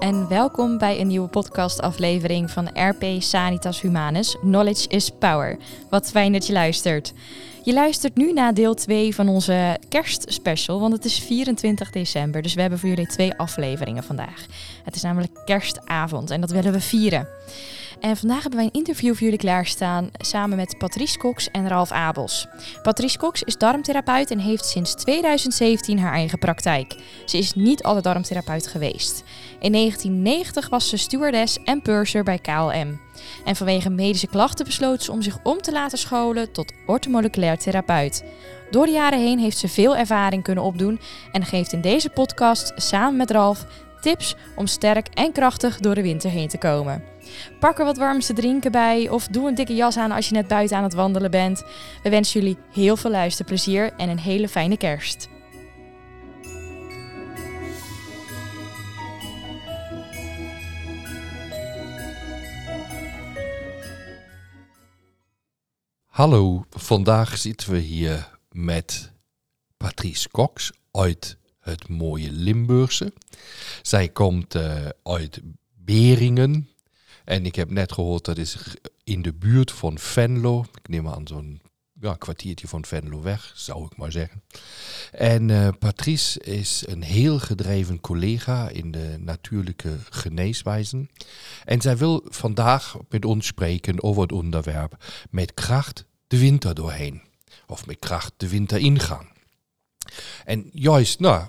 en welkom bij een nieuwe podcastaflevering van RP Sanitas Humanus. Knowledge is Power. Wat fijn dat je luistert. Je luistert nu naar deel 2 van onze kerstspecial, want het is 24 december, dus we hebben voor jullie twee afleveringen vandaag. Het is namelijk kerstavond en dat willen we vieren. En vandaag hebben wij een interview voor jullie klaarstaan samen met Patrice Cox en Ralf Abels. Patrice Cox is darmtherapeut en heeft sinds 2017 haar eigen praktijk. Ze is niet altijd darmtherapeut geweest. In 1990 was ze stewardess en purser bij KLM. En vanwege medische klachten besloot ze om zich om te laten scholen tot ortomoleculair therapeut. Door de jaren heen heeft ze veel ervaring kunnen opdoen en geeft in deze podcast samen met Ralf tips om sterk en krachtig door de winter heen te komen. Pak er wat warms te drinken bij of doe een dikke jas aan als je net buiten aan het wandelen bent. We wensen jullie heel veel luisterplezier en een hele fijne kerst. Hallo, vandaag zitten we hier met Patrice Cox uit het mooie Limburgse. Zij komt uh, uit Beringen. En ik heb net gehoord dat is in de buurt van Venlo. Ik neem aan zo'n ja, kwartiertje van Venlo weg, zou ik maar zeggen. En uh, Patrice is een heel gedreven collega in de natuurlijke geneeswijzen. En zij wil vandaag met ons spreken over het onderwerp met kracht de winter doorheen. Of met kracht de winter ingaan. En juist, nou,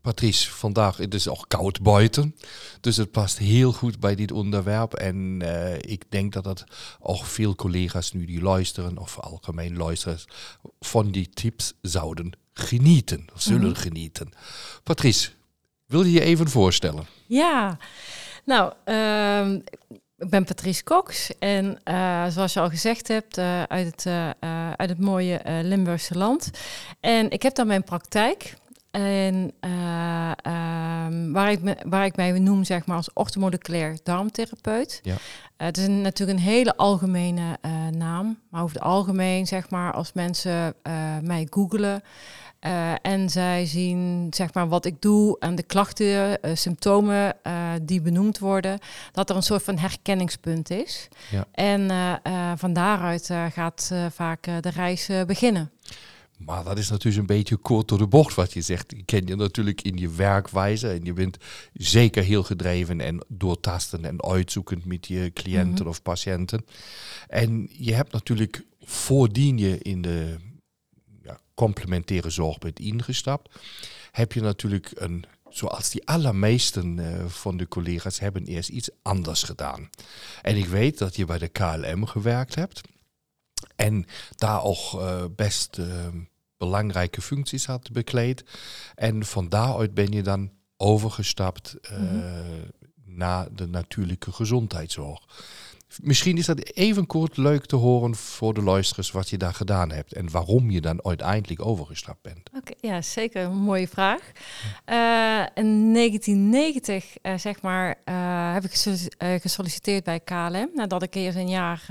Patrice, vandaag het is ook koud buiten. Dus het past heel goed bij dit onderwerp. En uh, ik denk dat dat ook veel collega's nu die luisteren, of algemeen luisteren, van die tips zouden genieten, of zullen mm -hmm. genieten. Patrice, wil je je even voorstellen? Ja, nou, uh, ik ben Patrice Cox en uh, zoals je al gezegd hebt, uh, uit, het, uh, uit het mooie Limburgse land. En ik heb dan mijn praktijk. En ehm, waar, ik me, waar ik mij noem zeg maar als orthomoleculair darmtherapeut. Ja. het is een, natuurlijk een hele algemene naam. Maar over het algemeen zeg maar als mensen mij googelen... Uh, en zij zien zeg maar, wat ik doe en de klachten, uh, symptomen uh, die benoemd worden, dat er een soort van herkenningspunt is. Ja. En van daaruit gaat vaak de reis beginnen. Maar dat is natuurlijk een beetje kort door de bocht wat je zegt. Ik ken je natuurlijk in je werkwijze en je bent zeker heel gedreven en doortastend en uitzoekend met je cliënten mm -hmm. of patiënten. En je hebt natuurlijk voordien je in de complementaire zorg bent ingestapt, heb je natuurlijk een, zoals die allermeesten uh, van de collega's hebben eerst iets anders gedaan. En ik weet dat je bij de KLM gewerkt hebt en daar ook uh, best uh, belangrijke functies had bekleed. En van daaruit ben je dan overgestapt mm -hmm. naar de natuurlijke gezondheidszorg. Misschien is dat even kort leuk te horen voor de luisteraars wat je daar gedaan hebt en waarom je dan uiteindelijk overgestapt bent. Oké, okay, ja, zeker een mooie vraag. Uh, in 1990, uh, zeg maar, uh, heb ik gesolliciteerd bij KLM nadat ik eerst een jaar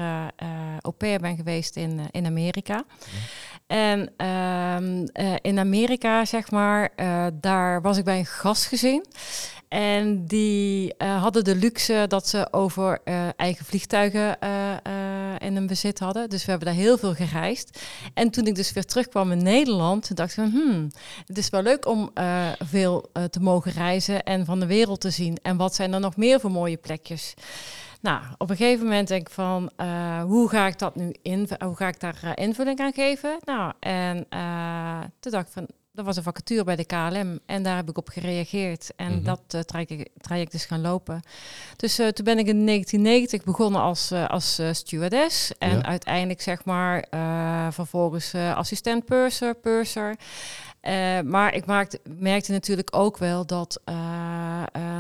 au pair ben geweest in, in Amerika. Ja. En ehm, in Amerika, zeg maar, daar was ik bij een gastgezin. En die uh, hadden de luxe dat ze over eigen vliegtuigen in hun bezit hadden. Dus we hebben daar heel veel gereisd. En toen ik dus weer terugkwam in Nederland, dacht ik van, hmm, het is wel leuk om veel te mogen reizen en van de wereld te zien. En wat zijn er nog meer voor mooie plekjes? Nou, op een gegeven moment denk ik van, hoe ga ik dat nu in, hoe ga ik daar invulling aan geven? Nou, en toen dacht ik van, er was een vacature bij de KLM en daar heb ik op gereageerd. En mm -hmm. dat uh, traject, traject is gaan lopen. Dus uh, toen ben ik in 1990 begonnen als, uh, als stewardess. En ja. uiteindelijk zeg maar vervolgens assistent purser, purser. maar ik maakte, merkte natuurlijk ook wel dat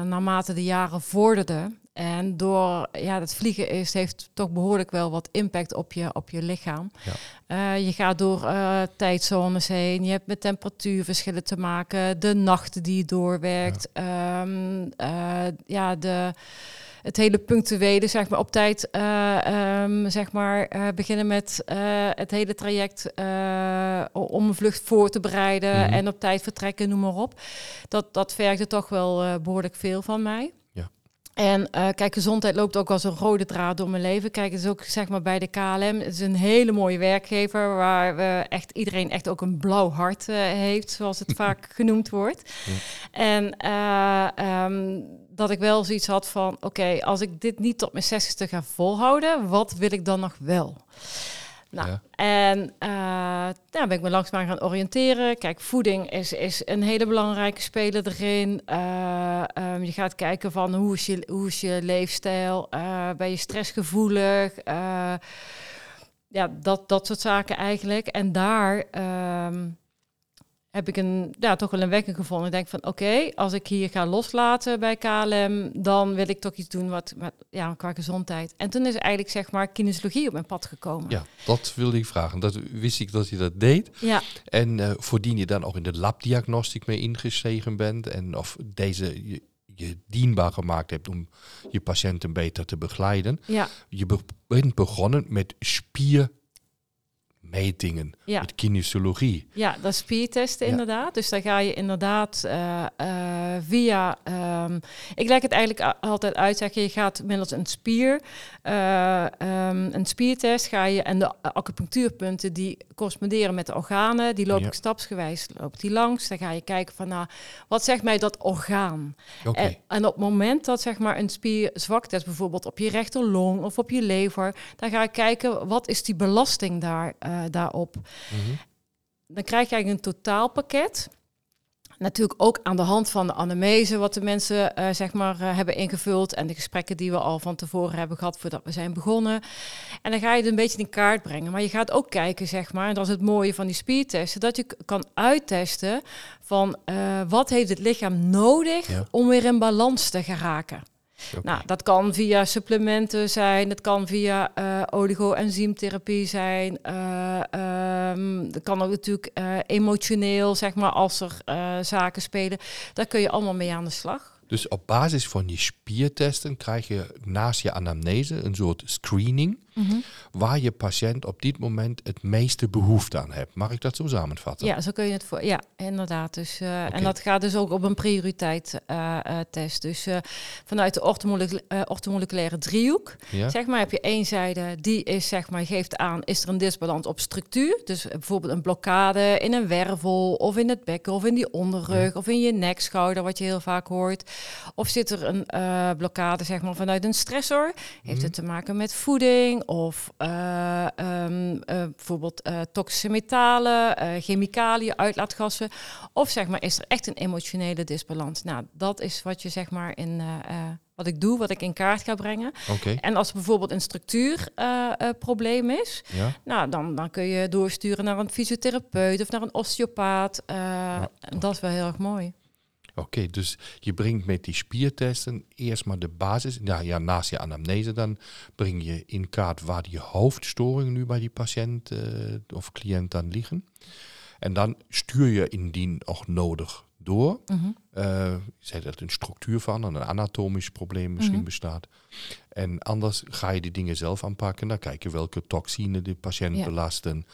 naarmate de jaren vorderden... En door ja, dat vliegen is, heeft toch behoorlijk wel wat impact op je, op je lichaam. Ja. Uh, je gaat door uh, tijdzones heen, je hebt met temperatuurverschillen te maken, de nachten die je doorwerkt, ja, um, uh, ja de, het hele punctuele, zeg maar, op tijd, um, zeg maar, beginnen met het hele traject om een vlucht voor te bereiden mm -hmm. en op tijd vertrekken, noem maar op. Dat, dat vergde toch wel behoorlijk veel van mij. En uh, kijk, gezondheid loopt ook als een rode draad door mijn leven. Kijk, het is ook zeg maar bij de KLM. Het is een hele mooie werkgever waar we echt iedereen echt ook een blauw hart uh, heeft, zoals het vaak genoemd wordt. Ja. En uh, um, dat ik wel zoiets had van: oké, als ik dit niet tot mijn zestigste ga volhouden, wat wil ik dan nog wel? Nou, ja. en uh, daar ben ik me langzaam gaan oriënteren. Kijk, voeding is, is een hele belangrijke speler erin. Uh, um, je gaat kijken van hoe is je, hoe is je leefstijl? Uh, ben je stressgevoelig? ja, dat, dat soort zaken eigenlijk. En daar um, heb ik een, ja, toch wel een wekking gevonden. Ik denk van oké, als ik hier ga loslaten bij KLM, dan wil ik toch iets doen wat, ja, qua gezondheid. En toen is eigenlijk zeg maar kinesiologie op mijn pad gekomen. Ja, dat wilde ik vragen. Dat wist ik dat je dat deed. Ja. En uh, voordien je dan ook in de labdiagnostiek mee ingestegen bent en of deze je, je dienbaar gemaakt hebt om je patiënten beter te begeleiden. Ja. Je bent begonnen met spier metingen, ja. met kinesiologie. Ja, dat is spiertesten inderdaad. Dus daar ga je inderdaad uh, uh, via... Um, ik leg het eigenlijk altijd uit, zeg je, je gaat middels een spier, uh, um, een spiertest ga je en de acupunctuurpunten die corresponderen met de organen, die loop ik stapsgewijs loop die langs. Dan ga je kijken van, nou, wat zegt mij dat orgaan? Okay. En, en, op het moment dat zeg maar een spier zwakt is, bijvoorbeeld op je rechterlong of op je lever, dan ga ik kijken, wat is die belasting daar uh, daarop. Mm -hmm. Dan krijg je eigenlijk een totaalpakket. Natuurlijk ook aan de hand van de anamnese, wat de mensen uh, zeg maar uh, hebben ingevuld en de gesprekken die we al van tevoren hebben gehad voordat we zijn begonnen. En dan ga je het een beetje in kaart brengen. Maar je gaat ook kijken, zeg maar, en dat is het mooie van die spiertesten, dat je kan uittesten van uh, wat heeft het lichaam nodig ja. om weer in balans te geraken. Okay. Nou, dat kan via supplementen zijn, het kan via uh, oligo-enzymtherapie zijn. Uh, um, dat kan ook natuurlijk uh, emotioneel, zeg maar, als er zaken spelen. Daar kun je allemaal mee aan de slag. Dus op basis van die spiertesten krijg je naast je anamnese een soort screening, mm -hmm. waar je patiënt op dit moment het meeste behoefte aan hebt. Mag ik dat zo samenvatten? Ja, zo kun je het voor. Ja, inderdaad. Dus, uh, okay. En dat gaat dus ook op een prioriteit uh, uh, test. Dus vanuit de orthomoleculaire, driehoek, ja. zeg maar, heb je één zijde die is, zeg maar, geeft aan, is er een disbalans op structuur? Dus bijvoorbeeld een blokkade in een wervel of in het bekken of in die onderrug ja. of in je nek, schouder, wat je heel vaak hoort. Of zit er een blokkade zeg maar, vanuit een stressor? Heeft Mhm. het te maken met voeding of uh, um, uh, bijvoorbeeld toxische metalen, chemicaliën, uitlaatgassen? Of zeg maar, is er echt een emotionele disbalans? Nou, dat is wat je zeg maar in wat ik doe, wat ik in kaart ga brengen. Okay. En als er bijvoorbeeld een structuurprobleem uh, uh, is, ja. nou, dan, dan kun je doorsturen naar een fysiotherapeut of naar een osteopaat. Uh, Ja. Dat is wel heel erg mooi. Oké, dus je brengt met die spiertesten eerst maar de basis. Ja, ja, naast je anamnese dan breng je in kaart waar die hoofdstoringen nu bij die patiënt uh, of cliënt dan liggen. En dan stuur je indien ook nodig door. Mm. Uh, zei dat een structuur van, een anatomisch probleem misschien Mhm. mm -hmm. bestaat. En anders ga je die dingen zelf aanpakken. Dan kijk je welke toxine de patiënt Ja. belasten.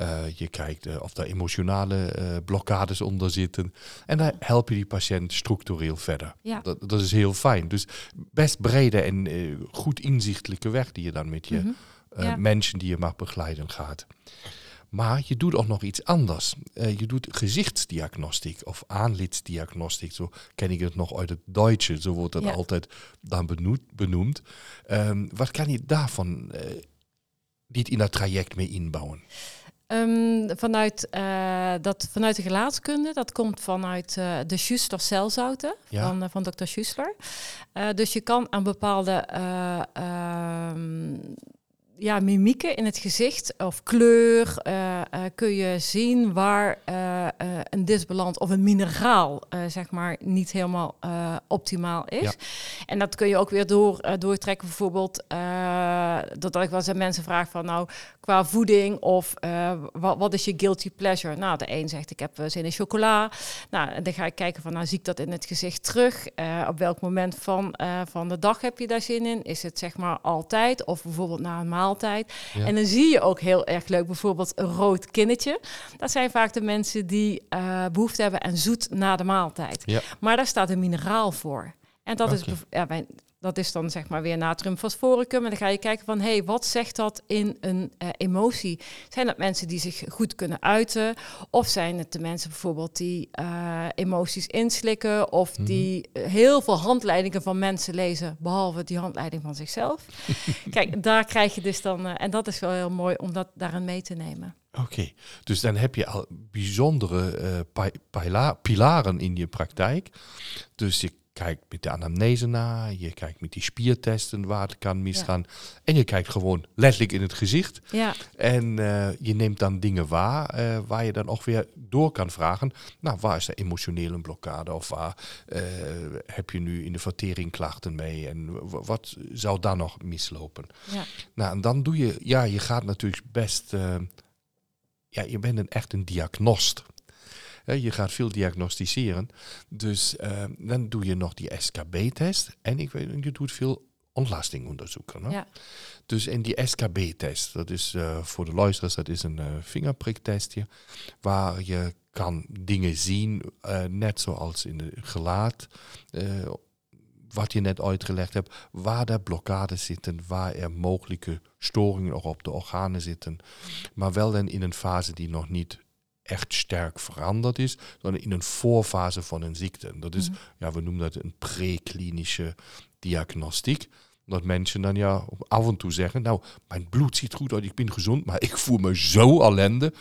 Uh, je kijkt uh, of daar emotionele uh, blokkades onder zitten. En dan help je die patiënt structureel verder. Ja. Dat, dat is heel fijn. Dus best brede en goed inzichtelijke weg die je dan met je Mhm. Ja. mensen die je mag begeleiden gaat. Maar je doet ook nog iets anders. Uh, je doet gezichtsdiagnostiek of aanlidsdiagnostiek. Zo ken ik het nog uit het Duitse. Zo wordt dat Ja. altijd dan benoemd. benoemd. Um, wat kan je daarvan uh, niet in dat traject mee inbouwen? Um, vanuit, uh, dat, vanuit de gelaatskunde, dat komt vanuit uh, de Schussler celzouten Ja. van, uh, van. Schussler. Uh, dus je kan aan bepaalde um, ja, mimieken in het gezicht of kleur uh, uh, kun je zien waar uh, een disbalans of een mineraal zeg maar niet helemaal optimaal is. Ja. En dat kun je ook weer door, doortrekken bijvoorbeeld doordat ik wel eens aan mensen vraag van nou qua voeding of wat, wat is je guilty pleasure? Nou, de een zegt ik heb zin in chocola. Nou, en dan ga ik kijken van nou zie ik dat in het gezicht terug. Op welk moment van, van de dag heb je daar zin in? Is het zeg maar altijd of bijvoorbeeld na een maaltijd? Ja. En dan zie je ook heel erg leuk bijvoorbeeld een rood kinnetje. Dat zijn vaak de mensen die uh, behoefte hebben aan zoet na de maaltijd. Ja. Maar daar staat een mineraal voor. En dat is ja, wij, dat is dan zeg maar weer natriumfosforicum. En dan ga je kijken van, hé, hey, wat zegt dat in een uh, emotie? Zijn dat mensen die zich goed kunnen uiten? Of zijn het de mensen bijvoorbeeld die uh, emoties inslikken? Of Mhm. die uh, heel veel handleidingen van mensen lezen, behalve die handleiding van zichzelf? Kijk, daar krijg je dus dan, uh, en dat is wel heel mooi om dat daarin mee te nemen. Oké, okay. dus dan heb je al bijzondere pi pila pilaren in je praktijk. Dus je kijkt met de anamnese naar, je kijkt met die spiertesten waar het kan misgaan. Ja. En je kijkt gewoon letterlijk in het gezicht. Ja. En uh, je neemt dan dingen waar, uh, waar je dan ook weer door kan vragen. Nou, waar is de emotionele blokkade? Of waar uh, heb je nu in de vertering klachten mee? En wat zou daar nog mislopen? Ja. Nou, en dan doe je, ja, je gaat natuurlijk best eh, ja, je bent een, echt een diagnost. Je gaat veel diagnosticeren. Dus uh, dan doe je nog die SKB-test. En ik weet, je doet veel ontlastingonderzoeken. Hè? Ja. Dus in die SKB-test, dat is uh, voor de luisteraars, dat is een uh, vingerpriktestje. Waar je kan dingen zien, net zoals in het gelaat wat je net uitgelegd hebt, waar er blokkades zitten, waar er mogelijke storingen ook op de organen zitten. Maar wel dan in een fase die nog niet echt sterk veranderd is, sondern in een voorfase van een ziekte. Dat is, mm -hmm. ja, we noemen dat een preklinische diagnostiek. Dat mensen dan ja af en toe zeggen, nou, mijn bloed ziet goed uit, ik ben gezond, maar ik voel me zo ellende.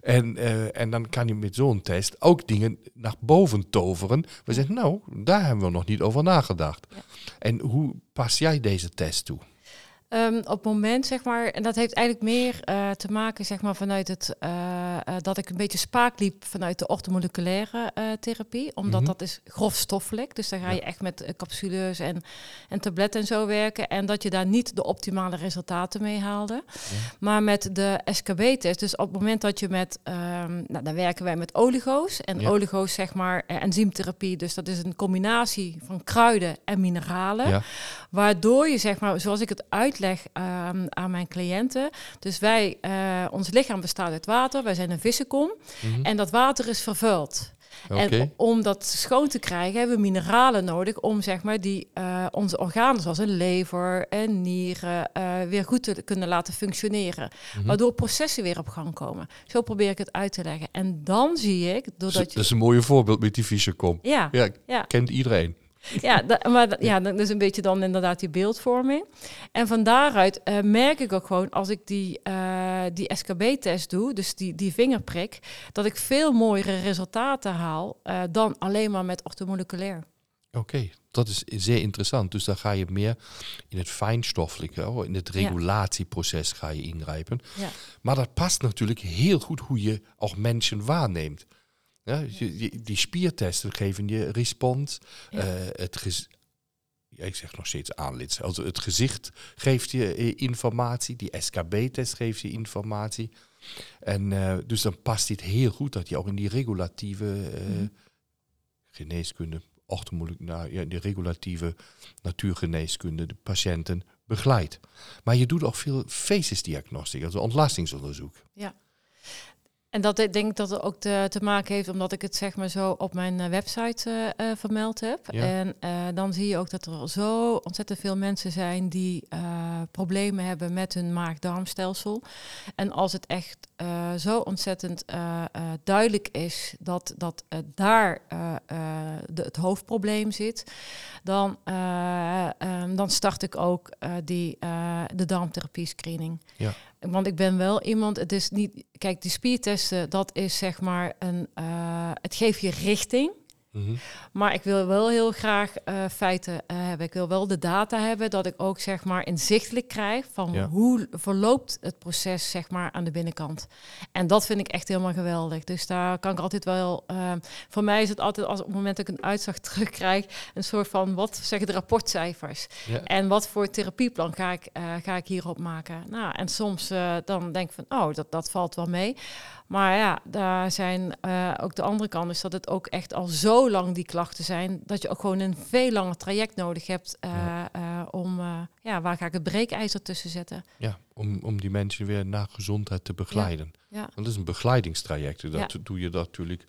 En, uh, en dan kan je met zo'n test ook dingen naar boven toveren. We zeggen, nou, daar hebben we nog niet over nagedacht. Ja. En hoe pas jij deze test toe? Um, op het moment, zeg maar, en dat heeft eigenlijk meer uh, te maken, zeg maar, vanuit het uh, uh, dat ik een beetje spaak liep vanuit de orthomoleculaire therapie, omdat mm -hmm. dat is grofstoffelijk. Dus dan ga je ja. echt met capsules en, en tabletten en zo werken. En dat je daar niet de optimale resultaten mee haalde. Ja. Maar met de SKB-test, dus op het moment dat je met, um, nou, dan werken wij met oligo's. En ja. oligo's, zeg maar, enzymtherapie, dus dat is een combinatie van kruiden en mineralen. Waardoor je, zeg maar, zoals ik het uit uitleg um, aan mijn cliënten. Dus wij, uh, ons lichaam bestaat uit water, wij zijn een vissenkom mm -hmm. en dat water is vervuild. Okay. En om dat schoon te krijgen hebben we mineralen nodig om zeg maar die uh, onze organen zoals een lever en nieren uh, weer goed te kunnen laten functioneren, mm -hmm. waardoor processen weer op gang komen. Zo probeer ik het uit te leggen. En dan zie ik doordat dat is een mooie voorbeeld met die vissenkom. Ja, ja, ja. kent iedereen. Ja, maar ja, dat is een beetje dan inderdaad die beeldvorming. En van daaruit uh, merk ik ook gewoon als ik die, uh, die SKB-test doe, dus die, die vingerprik, dat ik veel mooiere resultaten haal uh, dan alleen maar met orthomoleculair. Oké, okay, dat is zeer interessant. Dus dan ga je meer in het fijnstoffelijke, in het regulatieproces ga je ingrijpen. Ja. Maar dat past natuurlijk heel goed hoe je ook mensen waarneemt. Ja, die, die spiertesten geven je respons. Ja. Uh, het gez ja, ik zeg nog steeds aanlits. Also het gezicht geeft je uh, informatie. Die SKB-test geeft je informatie. En uh, dus dan past dit heel goed dat je ook in die regulatieve mm. geneeskunde, orthomoeilijk, nou, ja, die regulatieve natuurgeneeskunde, de patiënten begeleidt. Maar je doet ook veel facesdiagnostiek, also ontlastingsonderzoek. Ja. En dat ik denk dat het ook te, te, maken heeft omdat ik het zeg maar zo op mijn uh, website uh, uh, vermeld heb. Ja. En dan zie je ook dat er zo ontzettend veel mensen zijn die problemen hebben met hun maag-darmstelsel. En als het echt zo ontzettend duidelijk is dat, dat daar de, het hoofdprobleem zit, dan, um, dan start ik ook die, de darmtherapie screening. Ja. Want ik ben wel iemand, het is niet, kijk, die spiertesten, dat is zeg maar een, uh, het geeft je richting. Mm -hmm. Maar ik wil wel heel graag uh, feiten uh, hebben. Ik wil wel de data hebben, dat ik ook zeg maar inzichtelijk krijg van Ja. hoe verloopt het proces zeg maar aan de binnenkant. En dat vind ik echt helemaal geweldig. Dus daar kan ik altijd wel. Uh, voor mij is het altijd als op het moment dat ik een uitslag terugkrijg, een soort van wat zeggen de rapportcijfers. Ja. En wat voor therapieplan ga ik, uh, ga ik hierop maken? Nou, en soms dan denk ik van, oh, dat, dat valt wel mee. Maar ja, daar zijn uh, ook de andere kant is dat het ook echt al zo lang die klachten zijn, dat je ook gewoon een veel langer traject nodig hebt uh, Ja. uh, om, ja, waar ga ik het breekijzer tussen zetten? Ja, om, om die mensen weer naar gezondheid te begeleiden. Ja. Want dat is een begeleidingstraject. Dat Ja. doe je dat natuurlijk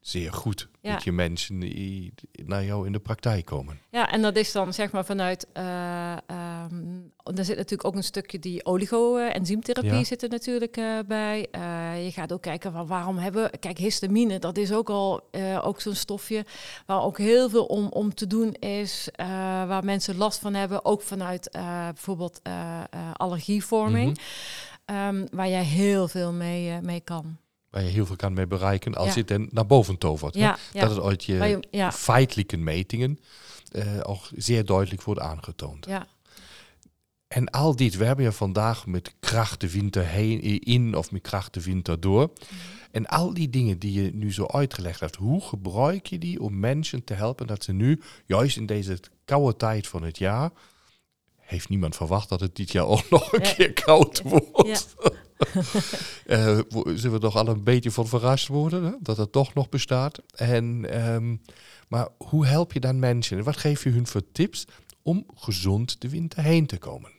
zeer goed Ja. dat je mensen die naar jou in de praktijk komen. Ja, en dat is dan zeg maar vanuit. ehm, er zit natuurlijk ook een stukje die oligo-enzymtherapie Ja. zit er natuurlijk eh, bij. Eh, je gaat ook kijken van waarom hebben we. Kijk, histamine, dat is ook al ook zo'n stofje waar ook heel veel om, om te doen is. waar mensen last van hebben, ook vanuit bijvoorbeeld allergievorming. Mhm. Ehm, waar jij heel veel mee, mee kan. Waar je heel veel kan mee bereiken als je het dan naar boven tovert. hè? Ja, ja. Dat het uit je, je- feitelijke metingen eh ook zeer duidelijk wordt aangetoond. ja. En al dit, we hebben ja vandaag met kracht de winter heen in of met kracht de winter door. Mhm. En al die dingen die je nu zo uitgelegd hebt, hoe gebruik je die om mensen te helpen dat ze nu, juist in deze koude tijd van het jaar, heeft niemand verwacht dat het dit jaar ook nog een Ja. keer koud wordt. Ja. Eh, zullen we toch al een beetje van verrast worden hè? dat het toch nog bestaat. En, ehm, maar hoe help je dan mensen? En wat geef je hun voor tips om gezond de winter heen te komen?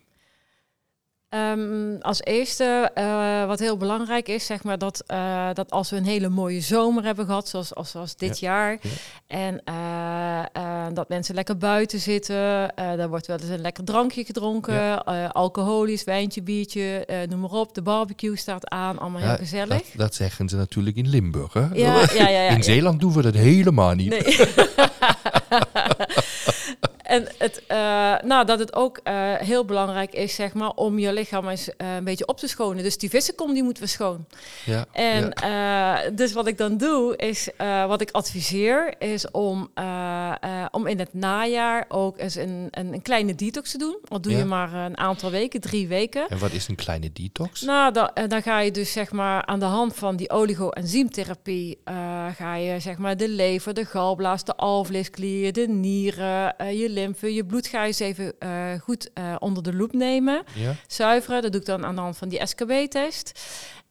Ehm, als eerste, eh, wat heel belangrijk is, zeg maar, dat, eh, dat als we een hele mooie zomer hebben gehad, zoals, als, zoals dit jaar, ja. en eh, dat mensen lekker buiten zitten, er wordt wel eens een lekker drankje gedronken, Ja. alcoholisch, wijntje, biertje, noem maar op, de barbecue staat aan, allemaal heel gezellig. Dat, dat zeggen ze natuurlijk in Limburg. Hè? In. Zeeland doen we dat helemaal niet. Nee. en het, eh, nou, dat het ook eh, heel belangrijk is, zeg maar, om je lichaam eens eh, een beetje op te schonen. Dus die vissenkom, die moeten we schoon. Ja, En ja. dus wat ik dan doe, is wat ik adviseer, is om, om in het najaar ook eens een, een, een kleine detox te doen. Al doe Ja. je maar een aantal weken, drie weken. En wat is een kleine detox? Nou, dan, dan ga je dus zeg maar aan de hand van die oligo-enzymtherapie, ga je zeg maar de lever, de galblaas, de alvleesklier, de nieren, je lymfe, ga je eens even eh, goed eh, onder de loep nemen. Ja? Zuiveren, dat doe ik dan aan de hand van die SKB-test.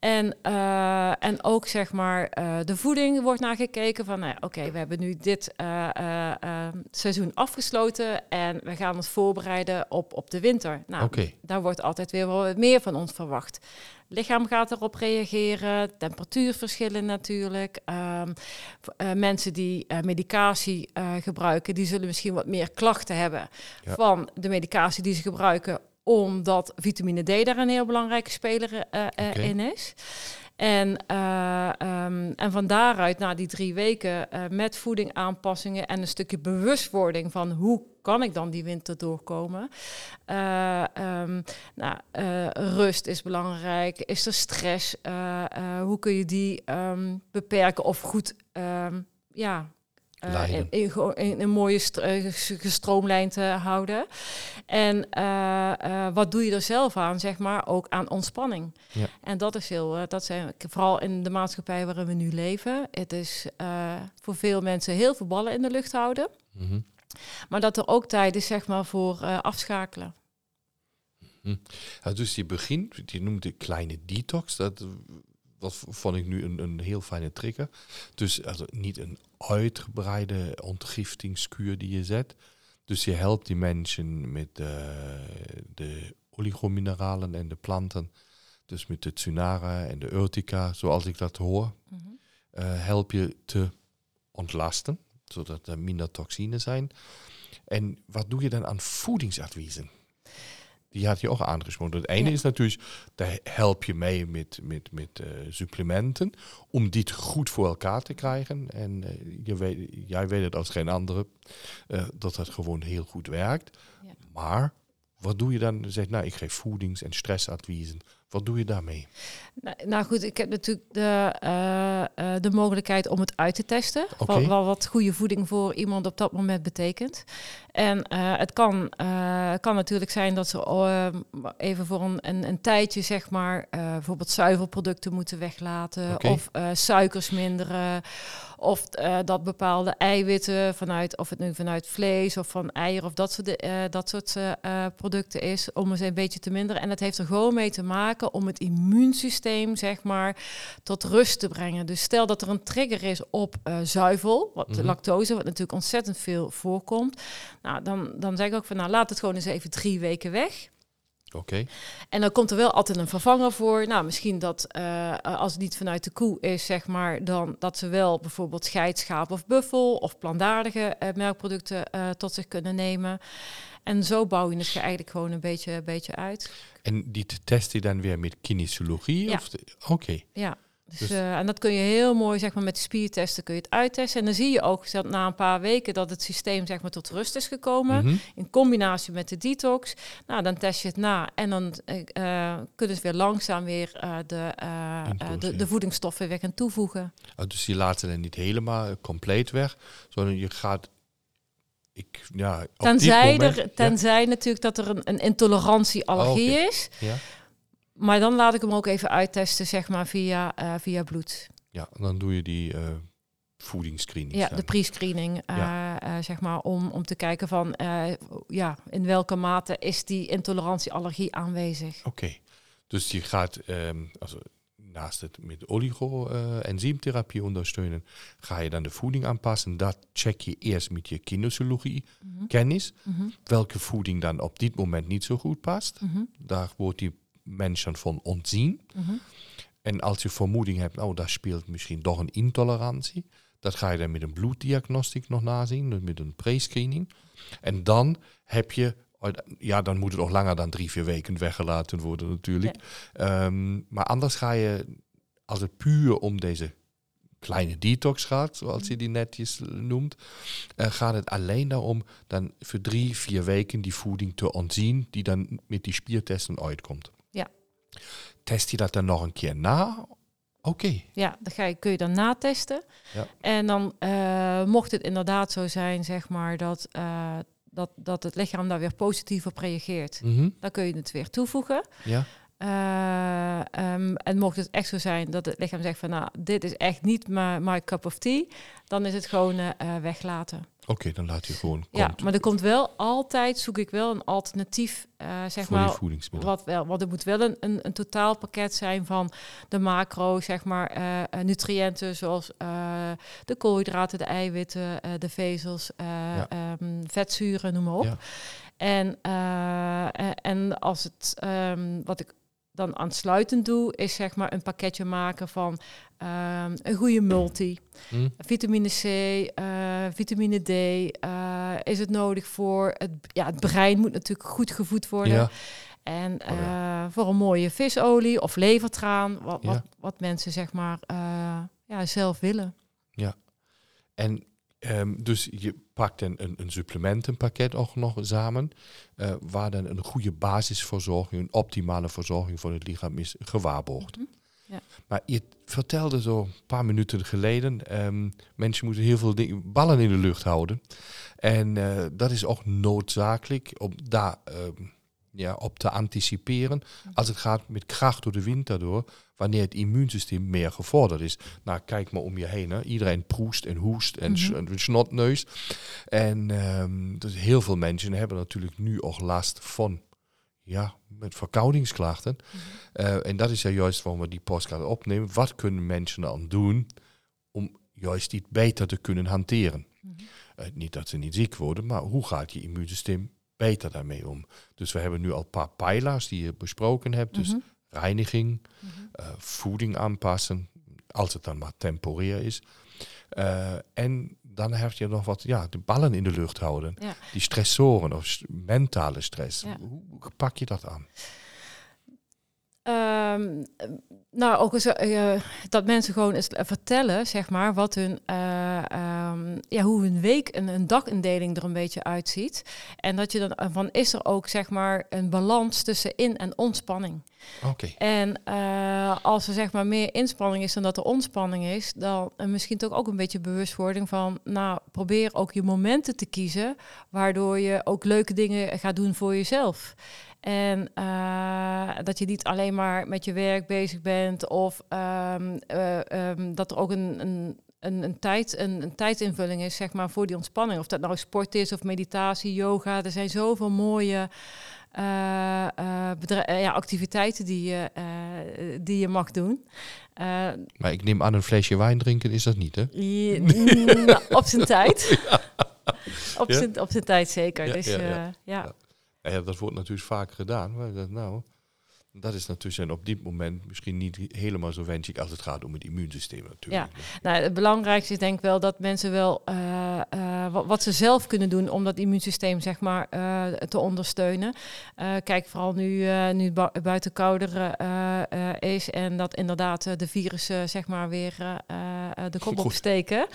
En, eh, en ook zeg maar eh, de voeding wordt naar gekeken van, nou oké, we hebben nu dit eh, eh, eh, seizoen afgesloten en we gaan ons voorbereiden op, op de winter. Nou, daar wordt altijd weer wel wat meer van ons verwacht. Lichaam gaat erop reageren, temperatuurverschillen natuurlijk. Ehm, eh, mensen die medicatie gebruiken, die zullen misschien wat meer klachten hebben Ja. van de medicatie die ze gebruiken, omdat vitamine D daar een heel belangrijke speler eh, eh, in is. En, ehm, en van daaruit, na die drie weken, met voeding aanpassingen en een stukje bewustwording van hoe kan ik dan die winter doorkomen. Ehm, nou, rust is belangrijk. Is er stress? Hoe kun je die ehm, beperken of goed ja, eh, in, in, gewoon in een mooie eh, ges- gestroomlijnd te houden. En eh, wat doe je er zelf aan, zeg maar, ook aan ontspanning. Ja. En dat is heel, dat zijn vooral in de maatschappij waarin we nu leven. Het is voor veel mensen heel veel ballen in de lucht houden. Mhm. Maar dat er ook tijd is, zeg maar, voor afschakelen. Ja, dus je begint, je noemt de kleine detox. Dat wat vond ik nu een, een heel fijne trigger. Dus also, niet een uitgebreide ontgiftingskuur die je zet. Dus je helpt die mensen met eh, de oligomineralen en de planten. Dus met de tsunara en de urtica, zoals ik dat hoor. eh, help je te ontlasten, zodat er minder toxine zijn. En wat doe je dan aan voedingsadviezen? Die had je ook aangesproken. Het ene Ja. is natuurlijk, daar help je mee met, met, met eh, supplementen, om dit goed voor elkaar te krijgen. En eh, je weet, jij weet het als geen andere, eh, dat dat gewoon heel goed werkt. Ja. Maar wat doe je dan? Zeg, nou, ik geef voedings- en stressadviezen. Wat doe je daarmee? Nou, nou goed, ik heb natuurlijk de, eh, eh, de mogelijkheid om het uit te testen. Wat, wat, wat goede voeding voor iemand op dat moment betekent. En eh, het kan, kan natuurlijk zijn dat ze even voor een, een, een tijdje, zeg maar, bijvoorbeeld zuivelproducten moeten weglaten. Of suikers minderen. Of dat bepaalde eiwitten vanuit, of het nu vanuit vlees of van eieren of dat soort, dat soort producten is, om eens een beetje te minderen. En dat heeft er gewoon mee te maken om het immuunsysteem, zeg maar, tot rust te brengen. Dus stel dat er een trigger is op eh, zuivel, wat de Mhm. lactose, wat natuurlijk ontzettend veel voorkomt. Nou, dan, dan zeg ik ook van, nou, laat het gewoon eens even drie weken weg. Oké. En dan komt er wel altijd een vervanger voor. Nou, misschien dat eh, als het niet vanuit de koe is, zeg maar, dan dat ze wel bijvoorbeeld scheidschaap of buffel of plantaardige eh, melkproducten eh, tot zich kunnen nemen. En zo bouw je het eigenlijk gewoon een beetje, een beetje uit. En die test je dan weer met kinesiologie? Ja. Oké. Ja. Dus, Dus- eh, en dat kun je heel mooi, zeg maar, met spiertesten kun je het uittesten. En dan zie je ook dat na een paar weken dat het systeem, zeg maar, tot rust is gekomen. Mhm. In combinatie met de detox. Nou, dan test je het na. En dan eh, kunnen ze weer langzaam weer de, de, de voedingsstoffen weer gaan toevoegen. Oh, dus die ze dan niet helemaal compleet weg, zodat je gaat. Ik, ja, Tenzij, moment- er, tenzij natuurlijk dat er een, een intolerantie allergie Oh, is. Ja, Maar dan laat ik hem ook even uittesten, zeg maar, via, eh, via bloed. ja, dan doe je die eh voedingsscreening. Ja, dan. de pre-screening, eh, zeg maar, om, om te kijken van, ja, in welke mate is die intolerantie-allergie aanwezig. Oké, dus je gaat ehm, also, naast het met oligo-enzymtherapie ondersteunen, ga je dan de voeding aanpassen. Dat check je eerst met je kinesiologie Mhm, mhm, welke voeding dan op dit moment niet zo goed past. mhm, Daar wordt die mens dan van ontzien. En als je vermoeding hebt, oh, daar speelt misschien toch een intolerantie. Dat ga je dan met een bloeddiagnostiek nog nazien, dus met een pre-screening. En dan heb je, ja, dan moet het nog langer dan drie, vier weken weggelaten worden natuurlijk. Ehm, maar anders ga je, als het puur om deze kleine detox gaat, zoals je die netjes noemt, eh, gaat het alleen daarom dan voor drie, vier weken die voeding te ontzien, die dan met die spiertesten uitkomt. Ja. Test je dat dan nog een keer na? Oké. Ja, dat ga je, kun je dan natesten. Ja. En dan eh, mocht het inderdaad zo zijn, zeg maar, dat, eh, dat, dat het lichaam daar weer positief op reageert. Mhm. Dan kun je het weer toevoegen. Ja. Eh, ehm, en mocht het echt zo zijn dat het lichaam zegt van, nou, dit is echt niet my, my cup of tea, dan is het gewoon eh, eh, weglaten. Oké, dan laat je gewoon Ja, komt maar er komt wel altijd, zoek ik wel een alternatief, eh, zeg voor maar, wat wel, want er moet wel een, een, een totaalpakket zijn van de macro, zeg maar, eh, eh, nutriënten zoals de koolhydraten, de eiwitten, de vezels, eh, Ja. ehm, vetzuren, noem maar op. Ja. En, en als het, ehm, wat ik dan aansluitend doe, is zeg maar een pakketje maken van ehm, een goede multi. Hm? Vitamine C, eh, vitamine D. eh, is het nodig voor het, ja, het brein moet natuurlijk goed gevoed worden. Ja, En Oh ja. eh, voor een mooie visolie of levertraan, wat, Ja. wat, wat mensen zeg maar ja, zelf willen. en ehm, dus je pakt een, een, een supplementenpakket ook nog samen, eh, waar dan een goede basisverzorging, een optimale verzorging voor het lichaam is gewaarborgd. Mhm. Ja. Maar je vertelde zo een paar minuten geleden, ehm, mensen moeten heel veel dingen, ballen in de lucht houden. En eh, dat is ook noodzakelijk om daar ehm, ja, op te anticiperen. Als het gaat met kracht door de winter door, wanneer het immuunsysteem meer gevorderd is. Nou, kijk maar om je heen. Hè. Iedereen proest en hoest en Mhm. s- en snotneus. En ehm, dus heel veel mensen hebben natuurlijk nu ook last van ja, met verkoudingsklachten. Eh, en dat is ja juist waarom we die podcast opnemen. Wat kunnen mensen dan doen om juist dit beter te kunnen hanteren? Mhm. Eh, niet dat ze niet ziek worden, maar hoe gaat je immuunsysteem beter daarmee om? Dus we hebben nu al een paar pijlers die je besproken hebt. Dus Mhm. Reiniging, Mhm. eh, voeding aanpassen, als het dan maar temporair is. Eh, en dan heb je nog wat, ja, de ballen in de lucht houden. Ja. Die stressoren of mentale stress. Ja. Hoe pak je dat aan? Ehm, nou, ook eens, eh, dat mensen gewoon eens vertellen, zeg maar, wat hun, eh, ehm, ja, hoe hun week en een dagindeling er een beetje uitziet. En dat je dan eh, van is er ook, zeg maar, een balans tussen in- en ontspanning. Oké, En eh, als er zeg maar meer inspanning is dan dat er ontspanning is, dan eh, misschien toch ook een beetje bewustwording van, nou, probeer ook je momenten te kiezen, waardoor je ook leuke dingen gaat doen voor jezelf. En eh, dat je niet alleen maar met je werk bezig bent of ehm, eh, ehm, dat er ook een, een, een, een, tijd, een, een tijdinvulling is zeg maar, voor die ontspanning. Of dat nou sport is of meditatie, yoga. Er zijn zoveel mooie eh, ja, activiteiten die je, die je mag doen. Maar ik neem aan een flesje wijn drinken is dat niet, hè? je- nou, op zijn tijd. Op zijn op zijn tijd zeker. Ja, dus ja, ja, dat wordt natuurlijk vaak gedaan. Maar dat, nou, dat is natuurlijk op dit moment misschien niet helemaal zo wenselijk als het gaat om het immuunsysteem natuurlijk. Ja, nou, het belangrijkste is denk ik wel dat mensen wel uh, uh, wat, wat, ze zelf kunnen doen om dat immuunsysteem zeg maar uh, te ondersteunen. kijk, vooral nu, nu het buiten kouder is en dat inderdaad de virussen zeg maar weer de kop opsteken.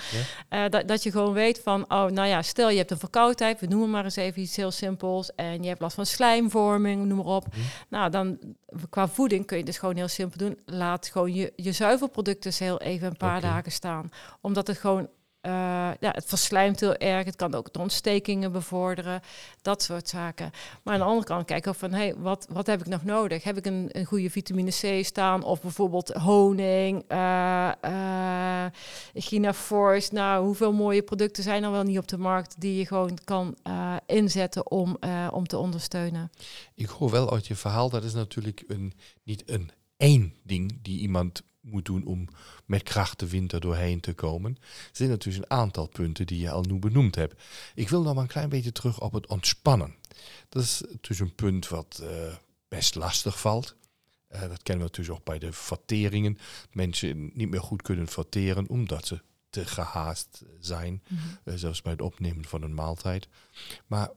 Ja. dat, dat je gewoon weet van, oh nou ja, stel je hebt een verkoudheid, we noemen maar eens even iets heel simpels en je hebt last van slijmvorming, noem maar op. Mm. Nou, dan qua voeding kun je dus gewoon heel simpel doen. Laat gewoon je, je zuivelproducten heel even een paar dagen staan. Omdat het gewoon uh, ja, het verslijmt heel erg. Het kan ook de ontstekingen bevorderen. Dat soort zaken. Maar aan de andere kant kijken van, hey, wat, wat heb ik nog nodig? Heb ik een, een goede vitamine C staan? Of bijvoorbeeld honing, uh, uh, Force. Nou, hoeveel mooie producten zijn er wel niet op de markt die je gewoon kan inzetten om, om te ondersteunen? Ik hoor wel uit je verhaal, dat is natuurlijk een, niet een één ding die iemand moet doen om met kracht de winter doorheen te komen. Er zijn natuurlijk een aantal punten die je al nu benoemd hebt. Ik wil nog maar een klein beetje terug op het ontspannen. Dat is dus een punt wat uh, best lastig valt. Uh, dat kennen we natuurlijk ook bij de verteringen. Mensen niet meer goed kunnen verteren omdat ze te gehaast zijn. Mm -hmm. uh, zelfs bij het opnemen van een maaltijd. Maar